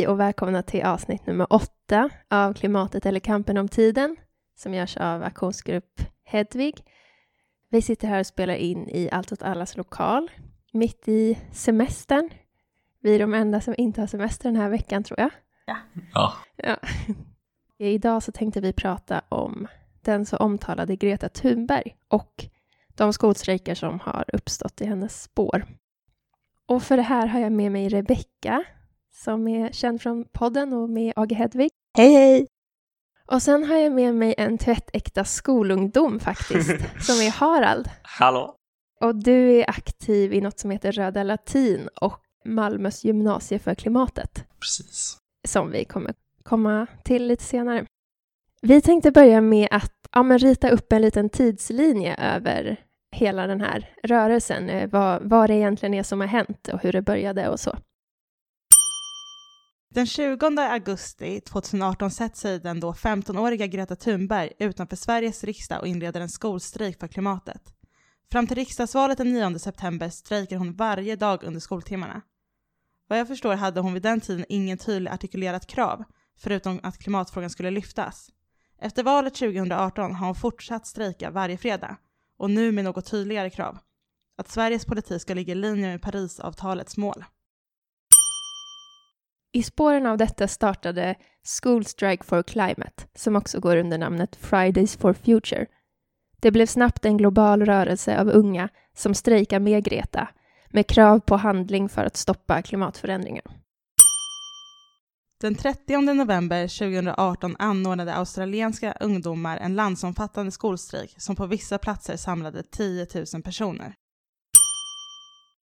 Hej och välkomna till avsnitt nummer åtta av Klimatet eller kampen om tiden som görs av aktionsgrupp Hedvig. Vi sitter här och spelar in i Allt åt allas lokal mitt i semestern. Vi är de enda som inte har semester den här veckan tror jag. Ja. ja. ja. Idag så tänkte vi prata om den så omtalade Greta Thunberg och de skolstrejker som har uppstått i hennes spår. Och för det här har jag med mig Rebecka som är känd från podden och med AG Hedvig. Hej hej! Och sen har jag med mig en tvättäkta skolungdom faktiskt, som är Harald. Hallå! Och du är aktiv i något som heter Röda Latin och Malmös gymnasie för klimatet. Precis. Som vi kommer komma till lite senare. Vi tänkte börja med att ja, men rita upp en liten tidslinje över hela den här rörelsen, eh, vad, vad det egentligen är som har hänt och hur det började och så. Den 20 augusti 2018 sätter sig den då 15-åriga Greta Thunberg utanför Sveriges riksdag och inleder en skolstrejk för klimatet. Fram till riksdagsvalet den 9 september strejkar hon varje dag under skoltimmarna. Vad jag förstår hade hon vid den tiden ingen tydlig artikulerat krav, förutom att klimatfrågan skulle lyftas. Efter valet 2018 har hon fortsatt strejka varje fredag, och nu med något tydligare krav. Att Sveriges politik ska ligga i linje med Parisavtalets mål. I spåren av detta startade School Strike for Climate, som också går under namnet Fridays for Future. Det blev snabbt en global rörelse av unga som strejkar med Greta, med krav på handling för att stoppa klimatförändringen. Den 30 november 2018 anordnade australienska ungdomar en landsomfattande skolstrejk som på vissa platser samlade 10 000 personer.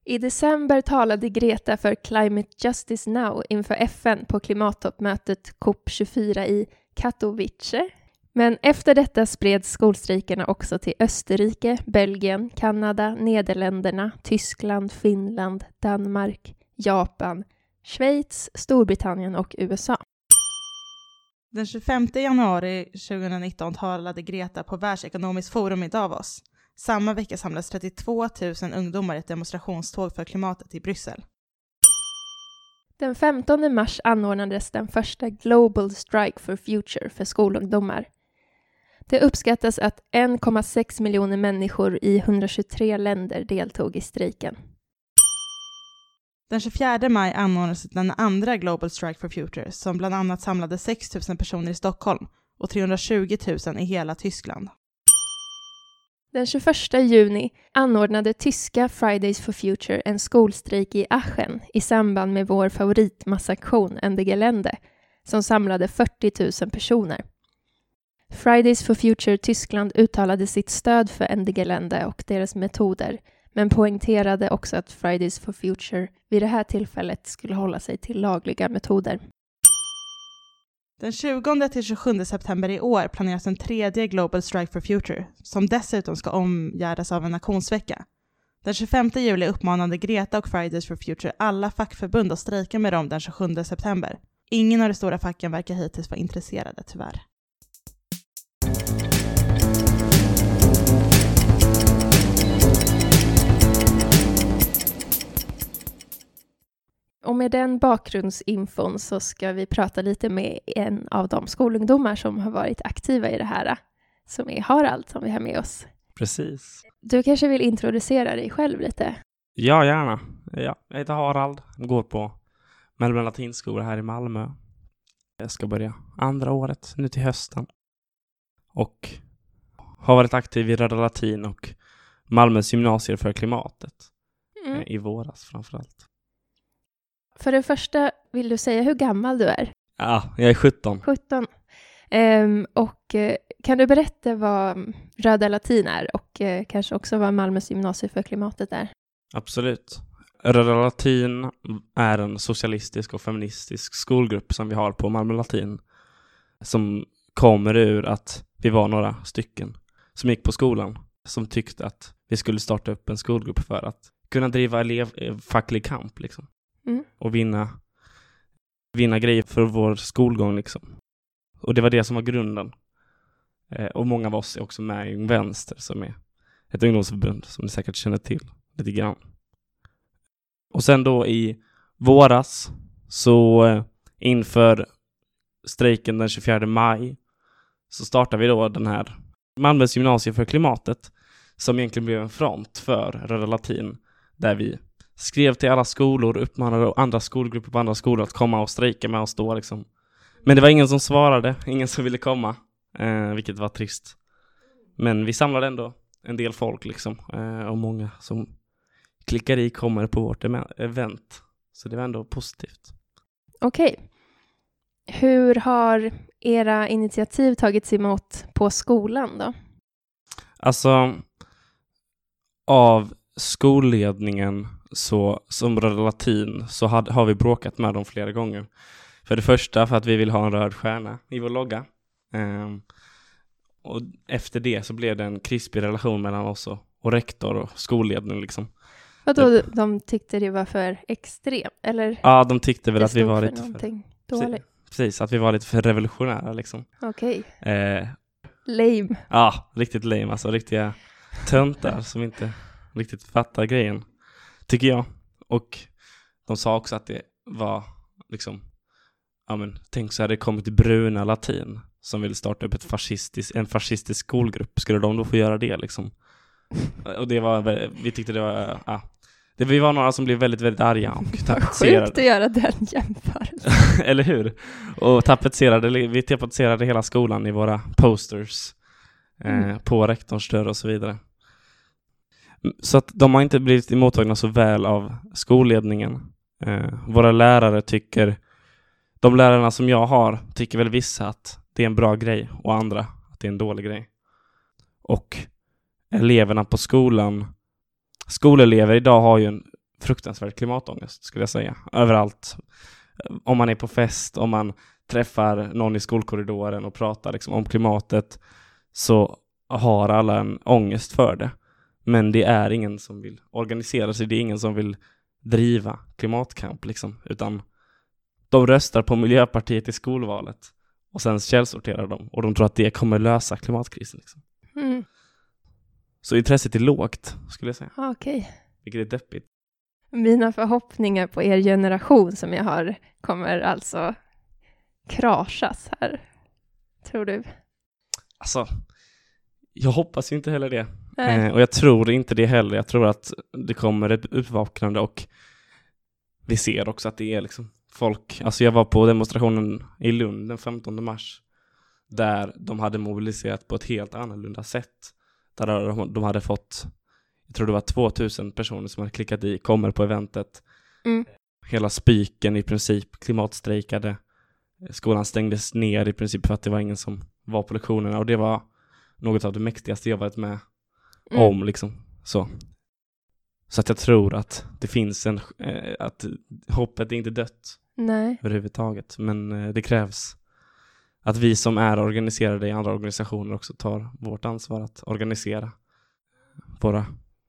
I december talade Greta för Climate Justice Now inför FN på klimattoppmötet COP24 i Katowice. Men efter detta spreds skolstrejkerna också till Österrike, Belgien, Kanada, Nederländerna, Tyskland, Finland, Danmark, Japan, Schweiz, Storbritannien och USA. Den 25 januari 2019 talade Greta på Världsekonomiskt forum i Davos. Samma vecka samlades 32 000 ungdomar i ett demonstrationståg för klimatet i Bryssel. Den 15 mars anordnades den första Global Strike for Future för skolungdomar. Det uppskattas att 1,6 miljoner människor i 123 länder deltog i strejken. Den 24 maj anordnades den andra Global Strike for Future som bland annat samlade 6 000 personer i Stockholm och 320 000 i hela Tyskland. Den 21 juni anordnade tyska Fridays for Future en skolstrejk i Aachen i samband med vår favoritmassaktion Ende Gelände som samlade 40 000 personer. Fridays for Future Tyskland uttalade sitt stöd för Ende Gelände och deras metoder men poängterade också att Fridays for Future vid det här tillfället skulle hålla sig till lagliga metoder. Den 20 till 27 september i år planeras en tredje Global Strike for Future, som dessutom ska omgärdas av en aktionsvecka. Den 25 juli uppmanade Greta och Fridays for Future alla fackförbund att strejka med dem den 27 september. Ingen av de stora facken verkar hittills vara intresserade, tyvärr. Och med den bakgrundsinfon så ska vi prata lite med en av de skolungdomar som har varit aktiva i det här, som är Harald som vi har med oss. Precis. Du kanske vill introducera dig själv lite? Ja, gärna. Ja, jag heter Harald, går på Mellby latinskola här i Malmö. Jag ska börja andra året nu till hösten. Och har varit aktiv i Röda Latin och Malmös gymnasier för klimatet mm. i våras framför allt. För det första, vill du säga hur gammal du är? Ja, jag är 17. 17. Um, och uh, kan du berätta vad Röda Latin är och uh, kanske också vad Malmös gymnasium för klimatet är? Absolut. Röda Latin är en socialistisk och feministisk skolgrupp som vi har på Malmö Latin som kommer ur att vi var några stycken som gick på skolan som tyckte att vi skulle starta upp en skolgrupp för att kunna driva elevfacklig kamp. Liksom mm. och vinna, vinna grejer för vår skolgång liksom. Och det var det som var grunden. Eh, och många av oss är också med i Ung Vänster som är ett ungdomsförbund som ni säkert känner till lite grann. Och sen då i våras så eh, inför strejken den 24 maj så startade vi då den här Malmös gymnasium för klimatet som egentligen blev en front för Röda Latin där vi skrev till alla skolor, uppmanade andra skolgrupper på andra skolor att komma och strejka med oss då liksom. Men det var ingen som svarade, ingen som ville komma, eh, vilket var trist. Men vi samlade ändå en del folk liksom eh, och många som klickar i kommer på vårt event. Så det var ändå positivt. Okej. Hur har era initiativ tagits emot på skolan då? Alltså, av skolledningen så, som Röda Latin så had, har vi bråkat med dem flera gånger. För det första för att vi vill ha en röd stjärna i vår logga. Um, och efter det så blev det en krispig relation mellan oss och, och rektor och skolledning liksom. Vadå, de tyckte det var för extremt, eller? Ja, de tyckte väl att vi var lite för... Dåligt. Precis, att vi var lite för revolutionära liksom. Okej. Okay. Eh, lame. Ja, riktigt lame alltså. Riktiga töntar som inte riktigt fattar grejen. Tycker jag. Och de sa också att det var liksom, ja men tänk så hade det kommit bruna latin som vill starta upp ett fascistisk, en fascistisk skolgrupp. Skulle de då få göra det liksom? Och det var, vi tyckte det var, ja, det, vi var några som blev väldigt, väldigt arga och tapetserade. Sjukt att göra den jämförelsen. Eller hur? Och tapetserade, vi tapetserade hela skolan i våra posters eh, mm. på rektorns dörr och så vidare. Så att de har inte blivit emottagna så väl av skolledningen. Eh, våra lärare tycker, de lärarna som jag har, tycker väl vissa att det är en bra grej och andra att det är en dålig grej. Och eleverna på skolan skolelever idag har ju en fruktansvärd klimatångest, skulle jag säga. Överallt. Om man är på fest, om man träffar någon i skolkorridoren och pratar liksom om klimatet så har alla en ångest för det. Men det är ingen som vill organisera sig, det är ingen som vill driva klimatkamp liksom, utan de röstar på Miljöpartiet i skolvalet och sen källsorterar de och de tror att det kommer lösa klimatkrisen. Liksom. Mm. Så intresset är lågt, skulle jag säga. Okej. Okay. Vilket är deppigt. Mina förhoppningar på er generation som jag har kommer alltså kraschas här. Tror du? Alltså, jag hoppas ju inte heller det. Eh, och jag tror inte det heller. Jag tror att det kommer ett uppvaknande och vi ser också att det är liksom folk. Alltså jag var på demonstrationen i Lund den 15 mars där de hade mobiliserat på ett helt annorlunda sätt. Där de hade fått, jag tror det var 2000 personer som hade klickat i, kommer på eventet. Mm. Hela Spiken i princip klimatstrejkade. Skolan stängdes ner i princip för att det var ingen som var på lektionerna och det var något av det mäktigaste jag varit med mm. om liksom. Så. Så att jag tror att det finns en, eh, att hoppet är inte dött Nej. överhuvudtaget. Men eh, det krävs att vi som är organiserade i andra organisationer också tar vårt ansvar att organisera våra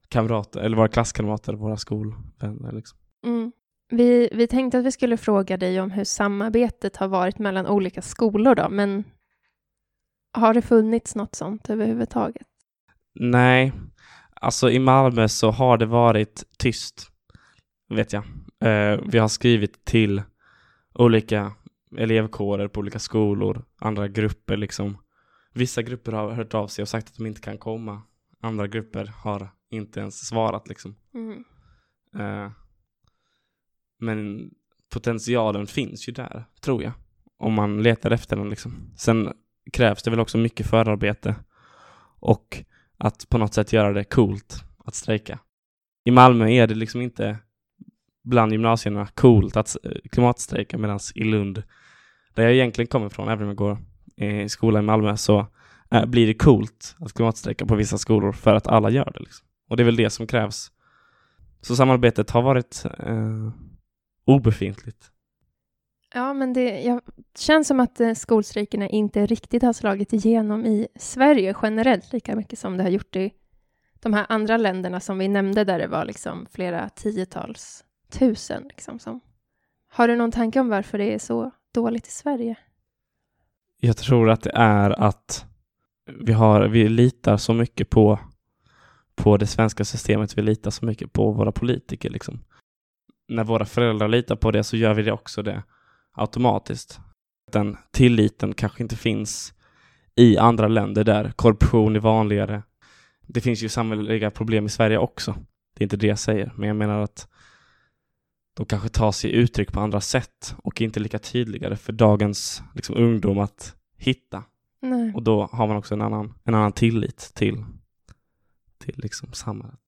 kamrater, eller våra klasskamrater, våra skolvänner. Liksom. Mm. Vi, vi tänkte att vi skulle fråga dig om hur samarbetet har varit mellan olika skolor då, men har det funnits något sånt överhuvudtaget? Nej, alltså i Malmö så har det varit tyst, vet jag. Eh, vi har skrivit till olika elevkårer på olika skolor, andra grupper liksom. Vissa grupper har hört av sig och sagt att de inte kan komma. Andra grupper har inte ens svarat liksom. Mm. Uh, men potentialen finns ju där, tror jag. Om man letar efter den liksom. Sen krävs det väl också mycket förarbete och att på något sätt göra det coolt att strejka. I Malmö är det liksom inte bland gymnasierna coolt att eh, klimatstrejka medan i Lund, där jag egentligen kommer ifrån, även om jag går eh, i skola i Malmö, så eh, blir det coolt att klimatstrejka på vissa skolor för att alla gör det. Liksom. Och det är väl det som krävs. Så samarbetet har varit eh, obefintligt. Ja, men det jag, känns som att eh, skolstrejkerna inte riktigt har slagit igenom i Sverige generellt lika mycket som det har gjort i de här andra länderna som vi nämnde där det var liksom flera tiotals tusen. Liksom, som. Har du någon tanke om varför det är så dåligt i Sverige? Jag tror att det är att vi, har, vi litar så mycket på, på det svenska systemet. Vi litar så mycket på våra politiker. Liksom. När våra föräldrar litar på det så gör vi det också det automatiskt. Den tilliten kanske inte finns i andra länder där korruption är vanligare. Det finns ju samhälleliga problem i Sverige också. Det är inte det jag säger, men jag menar att de kanske tar sig uttryck på andra sätt och inte lika tydligare för dagens liksom, ungdom att hitta. Nej. Och då har man också en annan, en annan tillit till, till liksom samhället.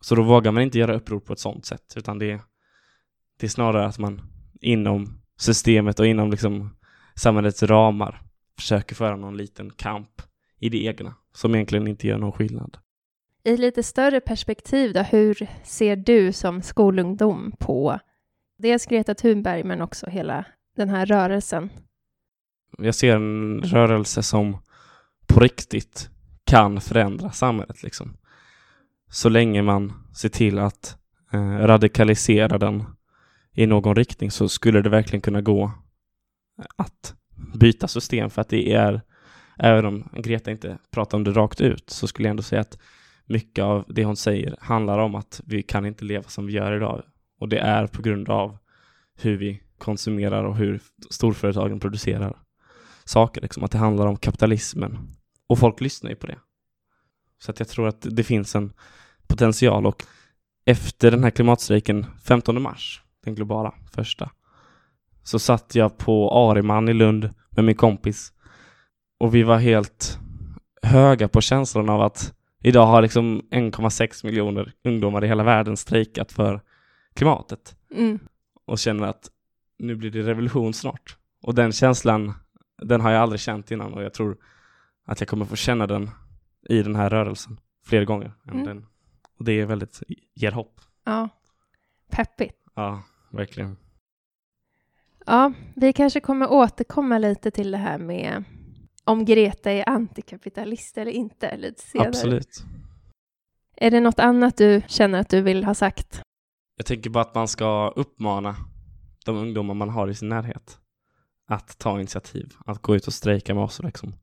Så då vågar man inte göra uppror på ett sådant sätt, utan det, det är snarare att man inom systemet och inom liksom samhällets ramar försöker föra någon liten kamp i det egna, som egentligen inte gör någon skillnad. I lite större perspektiv då, hur ser du som skolungdom på dels Greta Thunberg men också hela den här rörelsen? Jag ser en rörelse som på riktigt kan förändra samhället liksom. Så länge man ser till att eh, radikalisera den i någon riktning så skulle det verkligen kunna gå att byta system för att det är, även om Greta inte pratar om det rakt ut, så skulle jag ändå säga att mycket av det hon säger handlar om att vi kan inte leva som vi gör idag. Och det är på grund av hur vi konsumerar och hur storföretagen producerar saker. Liksom. Att det handlar om kapitalismen. Och folk lyssnar ju på det. Så att jag tror att det finns en potential och efter den här klimatstrejken 15 mars, den globala första, så satt jag på Ariman i Lund med min kompis och vi var helt höga på känslan av att idag har liksom 1,6 miljoner ungdomar i hela världen strejkat för klimatet Mm. och känner att nu blir det revolution snart. Och den känslan, den har jag aldrig känt innan och jag tror att jag kommer få känna den i den här rörelsen fler gånger. Än Mm. den. Och det är väldigt, ger hopp. Ja, peppigt. Ja, verkligen. Ja, vi kanske kommer återkomma lite till det här med om Greta är antikapitalist eller inte lite senare. Absolut. Är det något annat du känner att du vill ha sagt? Jag tänker bara att man ska uppmana de ungdomar man har i sin närhet att ta initiativ, att gå ut och strejka med oss liksom.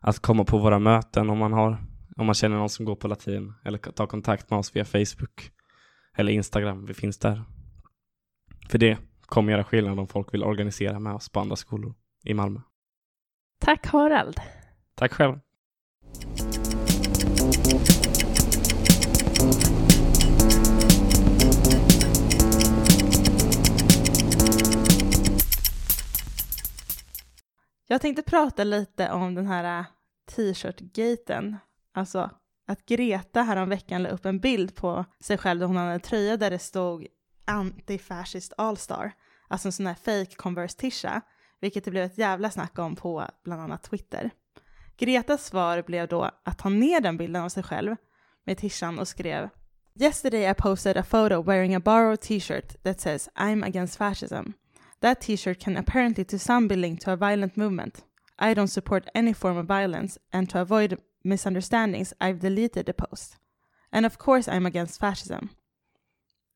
Att komma på våra möten om man har, om man känner någon som går på latin eller ta kontakt med oss via Facebook eller Instagram, vi finns där. För det kommer göra skillnad om folk vill organisera med oss på andra skolor i Malmö. Tack Harald. Tack själv. Jag tänkte prata lite om den här äh, t-shirt-gaten. Alltså att Greta häromveckan la upp en bild på sig själv där hon hade en tröja där det stod antifascist allstar. Alltså en sån här fake Converse-tisha, vilket det blev ett jävla snack om på bland annat Twitter. Gretas svar blev då att ta ner den bilden av sig själv med tishan och skrev Yesterday I posted a photo wearing a borrowed t-shirt that says I'm against fascism. That t-shirt can apparently to some be linked to a violent movement. I don't support any form of violence, and to avoid misunderstandings, I've deleted the post. And of course, I'm against fascism.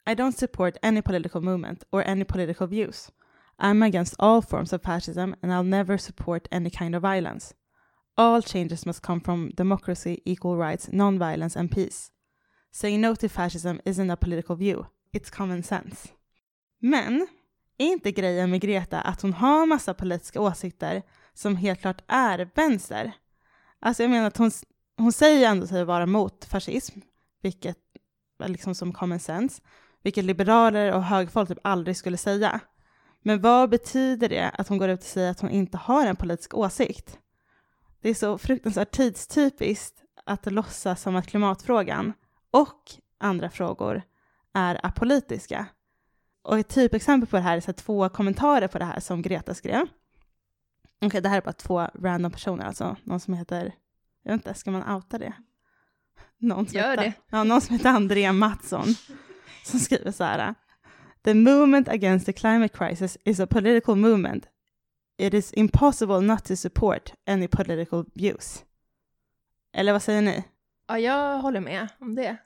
I don't support any political movement or any political views. I'm against all forms of fascism, and I'll never support any kind of violence. All changes must come from democracy, equal rights, non-violence, and peace. Saying no to fascism isn't a political view, it's common sense. Men är inte grejen med Greta att hon har massa politiska åsikter som helt klart är vänster? Alltså jag menar att hon, hon säger ändå sig vara mot fascism, vilket är liksom som common sense, vilket liberaler och högfolk typ aldrig skulle säga. Men vad betyder det att hon går ut och säger att hon inte har en politisk åsikt? Det är så fruktansvärt tidstypiskt att låtsas som att klimatfrågan och andra frågor är apolitiska. Och ett typexempel på det här är så här två kommentarer på det här som Greta skrev. Okej, okay, det här är bara två random personer alltså. Någon som heter, jag vet inte, ska man outa det? Någon som Gör heter, det. Ja, någon som heter Andrea Mattsson som skriver så här. The movement against the climate crisis is a political movement. It is impossible not to support any political views. Eller vad säger ni? Ja, jag håller med om det.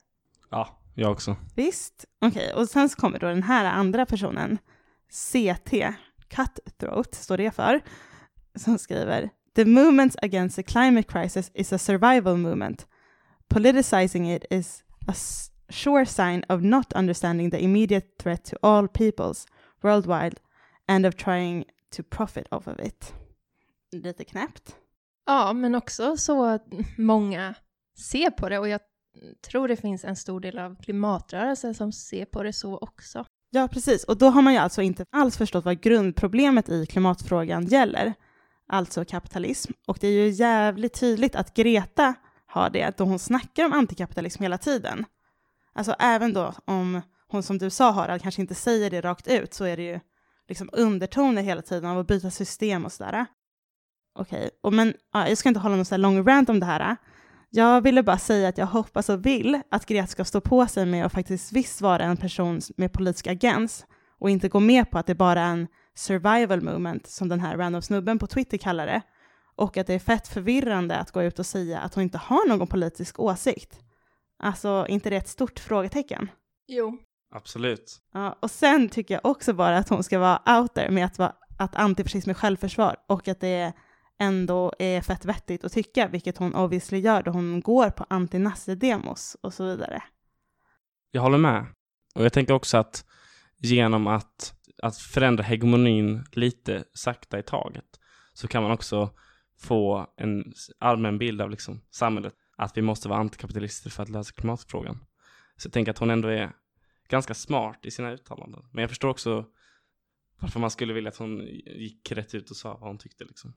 Ja, jag också. Visst? Okej, och sen så kommer då den här andra personen, CT, Cutthroat står det för, som skriver The movement against the climate crisis is a survival movement. Politicizing it is a sure sign of not understanding the immediate threat to all peoples worldwide and of trying to profit off of it. Lite knäppt. Ja, men också så att många ser på det och jag tror det finns en stor del av klimatrörelsen som ser på det så också. Ja, precis. Och då har man ju alltså inte alls förstått vad grundproblemet i klimatfrågan gäller, alltså kapitalism. Och det är ju jävligt tydligt att Greta har det, då hon snackar om antikapitalism hela tiden. Alltså även då om hon som du sa Harald kanske inte säger det rakt ut så är det ju liksom undertoner hela tiden av att byta system och sådär. Okej, okay. men ja, jag ska inte hålla någon sån lång rant om det här. Jag ville bara säga att jag hoppas och vill att Greta ska stå på sig med att faktiskt visst vara en person med politisk agens och inte gå med på att det bara är en survival movement som den här random snubben på Twitter kallar det och att det är fett förvirrande att gå ut och säga att hon inte har någon politisk åsikt. Alltså, inte det ett stort frågetecken? Jo. Absolut. Ja, och sen tycker jag också bara att hon ska vara out there med att, vara, att antifascism är självförsvar och att det ändå är fett vettigt att tycka, vilket hon obviously gör då hon går på anti-nazi-demos och så vidare. Jag håller med. Och jag tänker också att genom att, att förändra hegemonin lite sakta i taget så kan man också få en allmän bild av liksom samhället, att vi måste vara antikapitalister för att lösa klimatfrågan. Så jag tänker att hon ändå är ganska smart i sina uttalanden. Men jag förstår också varför man skulle vilja att hon gick rätt ut och sa vad hon tyckte liksom.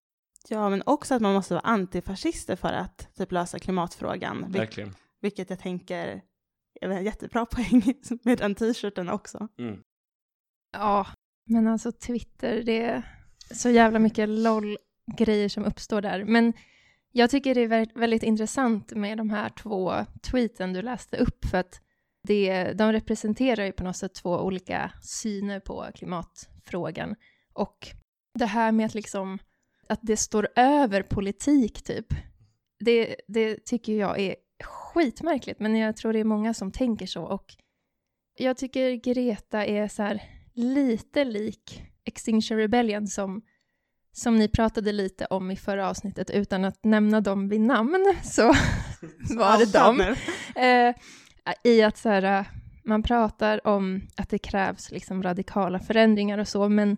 Ja, men också att man måste vara antifascister för att typ lösa klimatfrågan. Verkligen. vilket jag tänker är en jättebra poäng med den t-shirten också. Mm. Ja, men alltså Twitter, det är så jävla mycket LOL-grejer som uppstår där. Men jag tycker det är väldigt intressant med de här två tweeten du läste upp, för att det, de representerar ju på något sätt två olika syner på klimatfrågan. Och det här med att liksom att det står över politik typ, det, det tycker jag är skitmärkligt, men jag tror det är många som tänker så. Och jag tycker Greta är så här lite lik Extinction Rebellion som, som ni pratade lite om i förra avsnittet utan att nämna dem vid namn så var det dem. Eh, I att så här, man pratar om att det krävs liksom radikala förändringar och så, men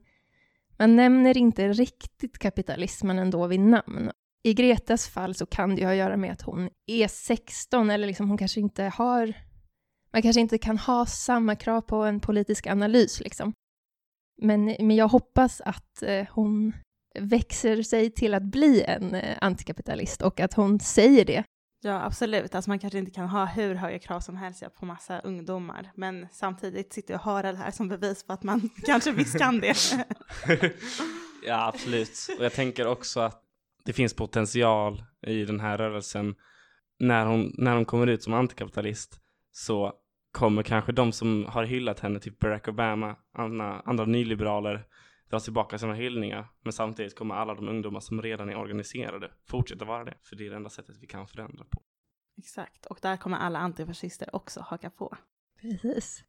man nämner inte riktigt kapitalismen ändå vid namn. I Gretas fall så kan det ju ha att göra med att hon är 16 eller liksom hon kanske inte har... Man kanske inte kan ha samma krav på en politisk analys liksom. Men, men jag hoppas att eh, hon växer sig till att bli en eh, antikapitalist och att hon säger det Ja, absolut. Alltså man kanske inte kan ha hur höga krav som helst på massa ungdomar, men samtidigt sitter jag och har det här som bevis på att man kanske visst kan det. ja, absolut. Och jag tänker också att det finns potential i den här rörelsen. När hon, när hon kommer ut som antikapitalist så kommer kanske de som har hyllat henne, typ Barack Obama, andra, andra nyliberaler, dra tillbaka sina hyllningar. Men samtidigt kommer alla de ungdomar som redan är organiserade fortsätta vara det. För det är det enda sättet vi kan förändra på. Exakt, och där kommer alla antifascister också haka på. Precis.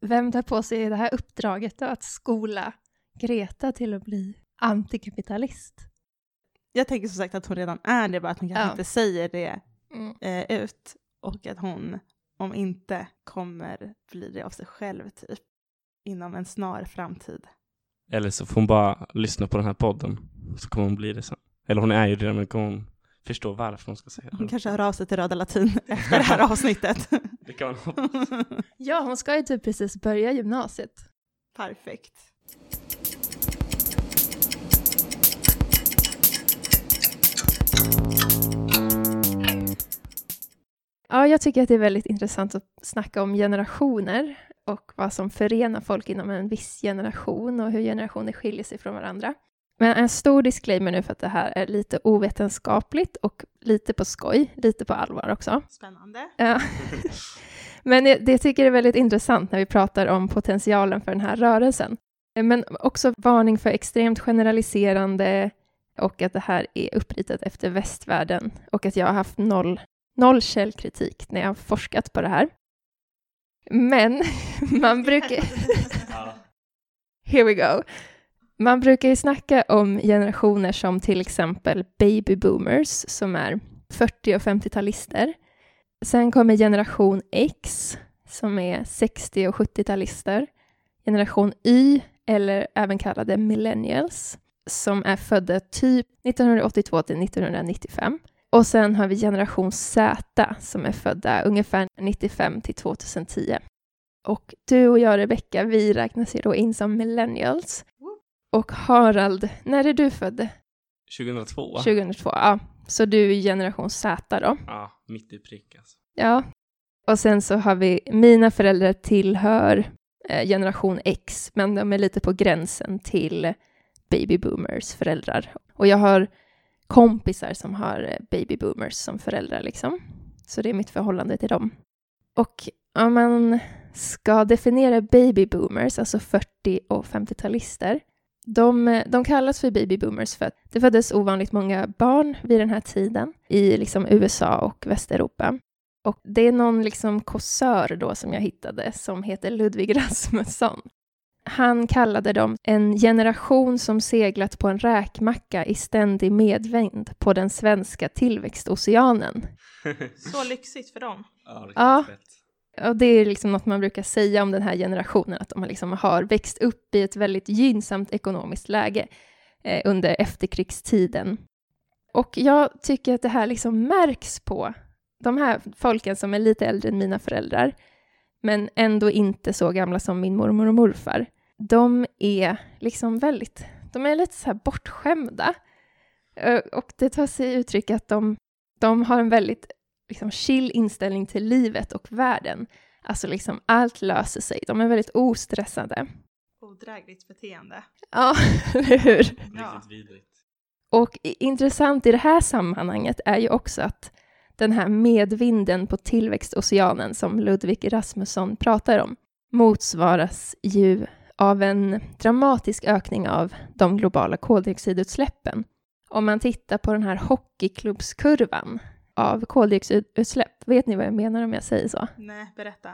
Vem tar på sig det här uppdraget då, att skola Greta till att bli antikapitalist? Jag tänker som sagt att hon redan är det, bara att hon kanske Ja. inte säger det Mm. eh, ut. Och att hon, om inte, kommer bli det av sig själv, typ. Inom en snar framtid. Eller så får hon bara lyssna på den här podden. Så kommer hon bli det sen. Eller hon är ju det, men kommer hon förstå varför hon ska säga Hon det. kanske hör av sig till Röda Latin efter det här avsnittet. Det kan man hoppas. Ja, hon ska ju typ precis börja gymnasiet. Perfekt. Ja, jag tycker att det är väldigt intressant att snacka om generationer och vad som förenar folk inom en viss generation och hur generationer skiljer sig från varandra. Men en stor disclaimer nu för att det här är lite ovetenskapligt och lite på skoj, lite på allvar också. Spännande. Ja. Men det, tycker jag är väldigt intressant när vi pratar om potentialen för den här rörelsen. Men också varning för extremt generaliserande och att det här är uppritat efter västvärlden och att jag har haft noll, noll källkritik när jag har forskat på det här. Men man brukar... Here we go. Man brukar ju snacka om generationer som till exempel baby boomers som är 40 och 50-talister. Sen kommer generation X som är 60 och 70-talister. Generation Y eller även kallade millennials, som är födda typ 1982 till 1995. Och sen har vi generation Z som är födda ungefär 95 till 2010. Och du och jag, Rebecka, vi räknas ju då in som millennials. Och Harald, när är du född? 2002? 2002, ja. Så du är generation Z då? Ja, mitt i prick alltså. Ja. Och sen så har vi, mina föräldrar tillhör eh, generation X, men de är lite på gränsen till baby boomers föräldrar. Och jag har kompisar som har eh, baby boomers som föräldrar liksom. Så det är mitt förhållande till dem. Och om man ska definiera baby boomers, alltså 40 och 50-talister, de, eh, de kallas för baby boomers för att det föddes ovanligt många barn vid den här tiden i liksom USA och Västeuropa. Och det är någon liksom kåsör då som jag hittade som heter Ludvig Rasmusson. Han kallade dem en generation som seglat på en räkmacka i ständig medvind på den svenska tillväxtoceanen. Så lyxigt för dem. Ja, Ja. Och det är liksom något man brukar säga om den här generationen, att de liksom har växt upp i ett väldigt gynnsamt ekonomiskt läge eh, under efterkrigstiden. Och jag tycker att det här liksom märks på de här folken som är lite äldre än mina föräldrar, men ändå inte så gamla som min mormor och morfar. De är liksom väldigt, de är lite så här bortskämda. Eh, Och det tar sig uttryck att de, de har en väldigt liksom chill inställning till livet och världen. Alltså liksom allt löser sig. De är väldigt ostressade. Odrägligt beteende. Ja, eller hur? Riktigt vidrigt. Och intressant i det här sammanhanget är ju också att den här medvinden på tillväxtoceanen som Ludvig Rasmusson pratar om motsvaras ju av en dramatisk ökning av de globala koldioxidutsläppen. Om man tittar på den här hockeyklubbskurvan av koldioxidutsläpp, vet ni vad jag menar om jag säger så? Nej, berätta.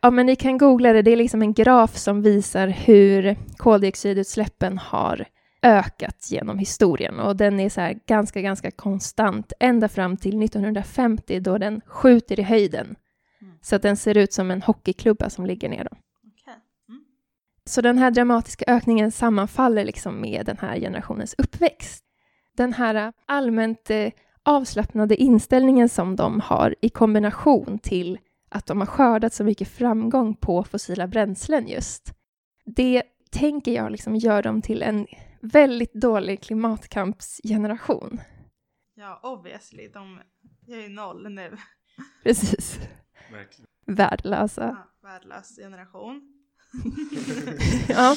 Ja, men ni kan googla det. Det är liksom en graf som visar hur koldioxidutsläppen har ökat genom historien och den är så ganska, ganska konstant ända fram till 1950 då den skjuter i höjden. Mm. Så att den ser ut som en hockeyklubba som ligger ner. Då. Så den här dramatiska ökningen sammanfaller liksom med den här generationens uppväxt. Den här allmänt eh, avslappnade inställningen som de har i kombination till att de har skördat så mycket framgång på fossila bränslen just. Det tänker jag liksom gör dem till en väldigt dålig klimatkampsgeneration. Ja, obviously. De, jag är ju noll nu. Precis. Verkligen. Värdelösa. Ja, värdelös generation. ja.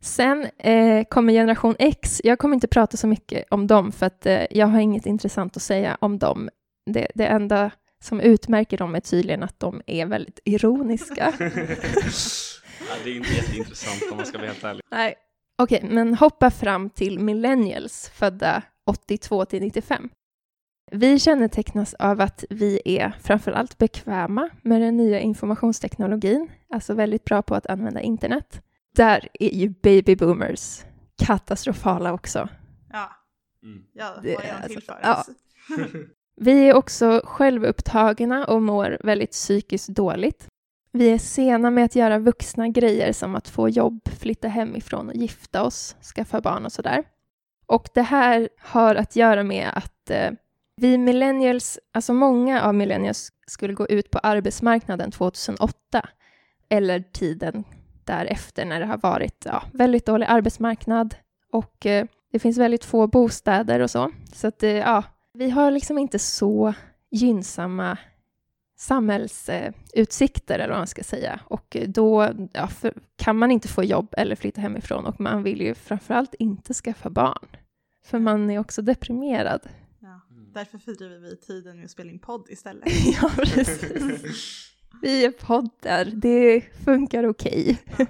Sen eh, kommer generation X. Jag kommer inte prata så mycket om dem för att eh, jag har inget intressant att säga om dem. Det, det enda som utmärker dem är tydligen att de är väldigt ironiska. ja, det är inte jätteintressant om man ska vara helt ärlig. Nej. Okej, men hoppa fram till millennials födda 82 till 95. Vi kännetecknas av att vi är framför allt bekväma med den nya informationsteknologin, alltså väldigt bra på att använda internet. Där är ju baby boomers katastrofala också. Ja, Mm. ja Det är jag alltså- tillför. ja. Vi är också självupptagna och mår väldigt psykiskt dåligt. Vi är sena med att göra vuxna grejer som att få jobb, flytta hemifrån och gifta oss, skaffa barn och sådär. Och det här har att göra med att eh, vi millennials, alltså många av millennials skulle gå ut på arbetsmarknaden 2008 eller tiden därefter när det har varit ja, väldigt dålig arbetsmarknad och eh, det finns väldigt få bostäder och så. Så att, eh, ja, vi har liksom inte så gynnsamma samhällsutsikter, eller vad man ska säga. Och eh, då ja, för, kan man inte få jobb eller flytta hemifrån och man vill ju framförallt inte skaffa barn. För man är också deprimerad. Ja, därför fördriver vi tiden med att spela in podd istället. ja, precis. Vi är poddar, det funkar okej.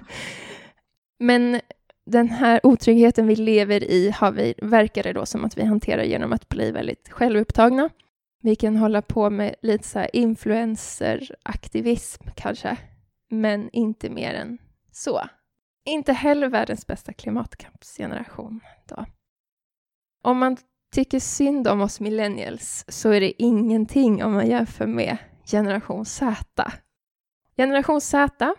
Men den här otryggheten vi lever i har vi, verkar det då som att vi hanterar genom att bli väldigt självupptagna. Vi kan hålla på med lite så här influenceraktivism kanske, men inte mer än så. Inte heller världens bästa klimatkampsgeneration då. Om man tycker synd om oss millennials så är det ingenting om man jämför med generation Z. Generation Z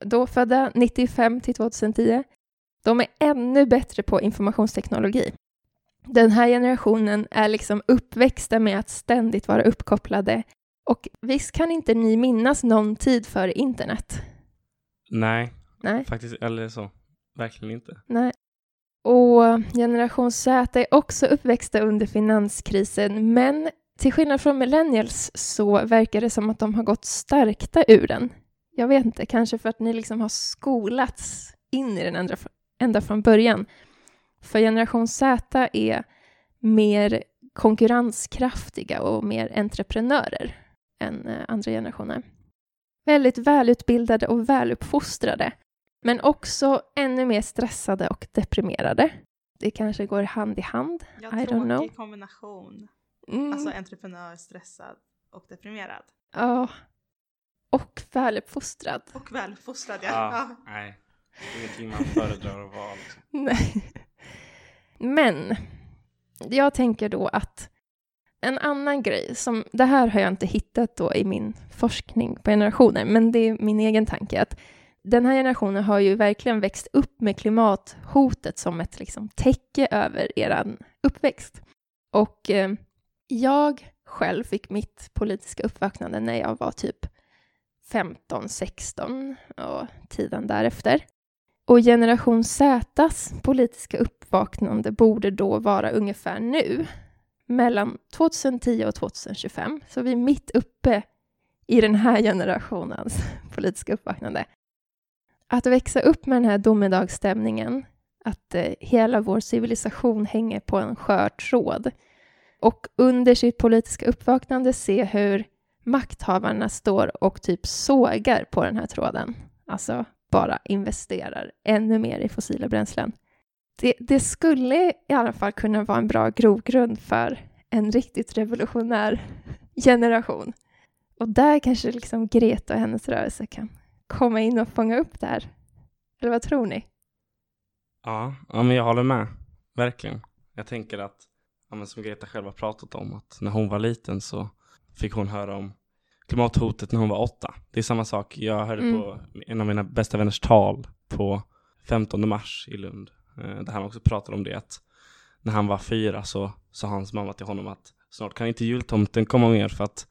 då födda 95 till 2010, de är ännu bättre på informationsteknologi. Den här generationen är liksom uppväxta med att ständigt vara uppkopplade och visst kan inte ni minnas någon tid för internet? Nej, Nej. faktiskt, eller så. Verkligen inte. Nej. Och generation Z är också uppväxta under finanskrisen, men till skillnad från millennials så verkar det som att de har gått stärkta ur den. Jag vet inte, kanske för att ni liksom har skolats in i den ända, ända från början. För generation Z är mer konkurrenskraftiga och mer entreprenörer än eh, andra generationer. Väldigt välutbildade och väluppfostrade, men också ännu mer stressade och deprimerade. Det kanske går hand i hand. Ja, I don't know. tråkig kombination. Mm. Alltså entreprenör, stressad och deprimerad. Ja. Och väluppfostrad. Och väluppfostrad ja. Ja, ja. nej. Ingenting man föredrar att vara. Liksom. Nej. Men jag tänker då att en annan grej som, det här har jag inte hittat då i min forskning på generationer, men det är min egen tanke att den här generationen har ju verkligen växt upp med klimathotet som ett liksom täcke över er uppväxt. Och eh, jag själv fick mitt politiska uppvaknande när jag var typ 15, 16 och tiden därefter. Och generation Zs politiska uppvaknande borde då vara ungefär nu, mellan 2010 och 2025. Så vi är mitt uppe i den här generationens politiska uppvaknande. Att växa upp med den här domedagsstämningen, att eh, hela vår civilisation hänger på en skör tråd och under sitt politiska uppvaknande se hur makthavarna står och typ sågar på den här tråden. Alltså bara investerar ännu mer i fossila bränslen. Det, det skulle i alla fall kunna vara en bra grogrund för en riktigt revolutionär generation. Och där kanske liksom Greta och hennes rörelse kan komma in och fånga upp det här. Eller vad tror ni? Ja, ja, men jag håller med. Verkligen. Jag tänker att, ja, men som Greta själv har pratat om, att när hon var liten så fick hon höra om klimathotet när hon var åtta. Det är samma sak. Jag hörde Mm. på en av mina bästa vänners tal på 15 mars i Lund. eh, Där han också pratade om det att när han var fyra så sa hans mamma till honom att snart kan inte jultomten komma mer för att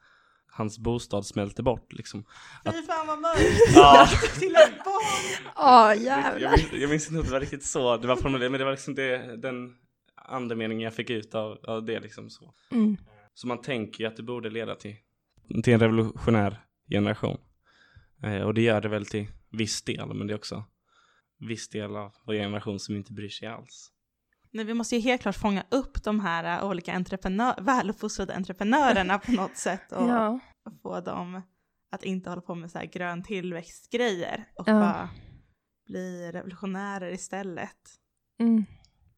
hans bostad smälter bort liksom. Fy fan vad mörkt! Ja. Till ett barn! Åh, Jag minns, jag minns inte om det var riktigt så det var formulerat, men det var liksom det, den andemeningen jag fick ut av, av det liksom så. Mm. Så man tänker ju att det borde leda till, till en revolutionär generation. Eh, och det gör det väl till viss del, men det är också viss del av vår generation som inte bryr sig alls. Nej, vi måste ju helt klart fånga upp de här äh, olika entreprenör, väluppfostrade entreprenörerna på något sätt och Ja. få dem att inte hålla på med så här grön tillväxtgrejer och Ja. bara bli revolutionärer istället. Mm.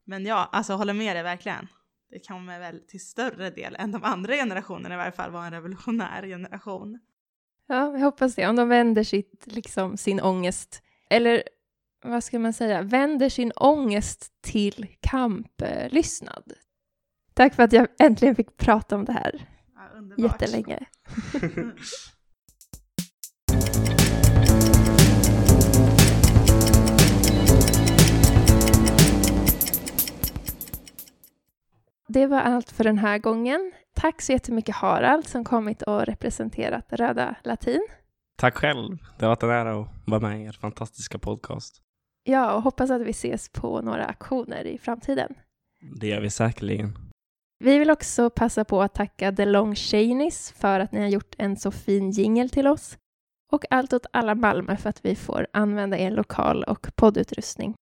Men ja, alltså håller med dig verkligen. Det kommer väl till större del än de andra generationerna i varje fall vara en revolutionär generation. Ja, jag hoppas det. Om de vänder sitt, liksom, sin ångest, eller vad ska man säga, vänder sin ångest till kamplystnad. Tack för att jag äntligen fick prata om det här Ja, underbart. jättelänge. Det var allt för den här gången. Tack så jättemycket Harald som kommit och representerat Röda Latin. Tack själv. Det har varit en ära att vara med i er fantastiska podcast. Ja, och hoppas att vi ses på några aktioner i framtiden. Det gör vi säkerligen. Vi vill också passa på att tacka The Long Chainies för att ni har gjort en så fin jingel till oss och Allt åt alla Malmö för att vi får använda er lokal och poddutrustning.